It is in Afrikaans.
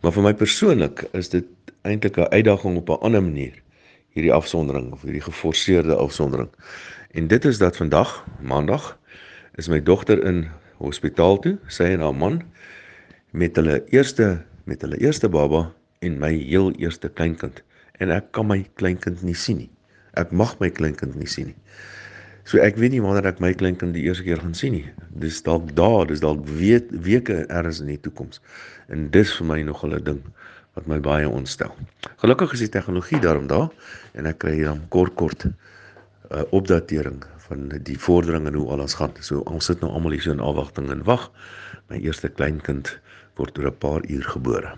Maar vir my persoonlik is dit eintlik 'n uitdaging op 'n ander manier hierdie afsondering of hierdie geforseerde afsondering. En dit is dat vandag, Maandag, is my dogter in hospitaal toe, sy en haar man met hulle eerste met hulle eerste baba en my heel eerste kleinkind en ek kan my kleinkind nie sien nie. Ek mag my kleinkind nie sien nie. So ek weet nie wanneer ek my kleinkind die eerste keer gaan sien nie. Dis dalk daar, dis dalk weet weke ergens in die toekoms. En dis vir my nog 'n ding wat my baie ontstel. Gelukkig is die tegnologie daarom daar en ek kry dan kort kort 'n uh, opdatering van die vordering en hoe alles gaan. So ons sit nou almal hier so in afwagting en wag. My eerste kleinkind word oor 'n paar uur gebore.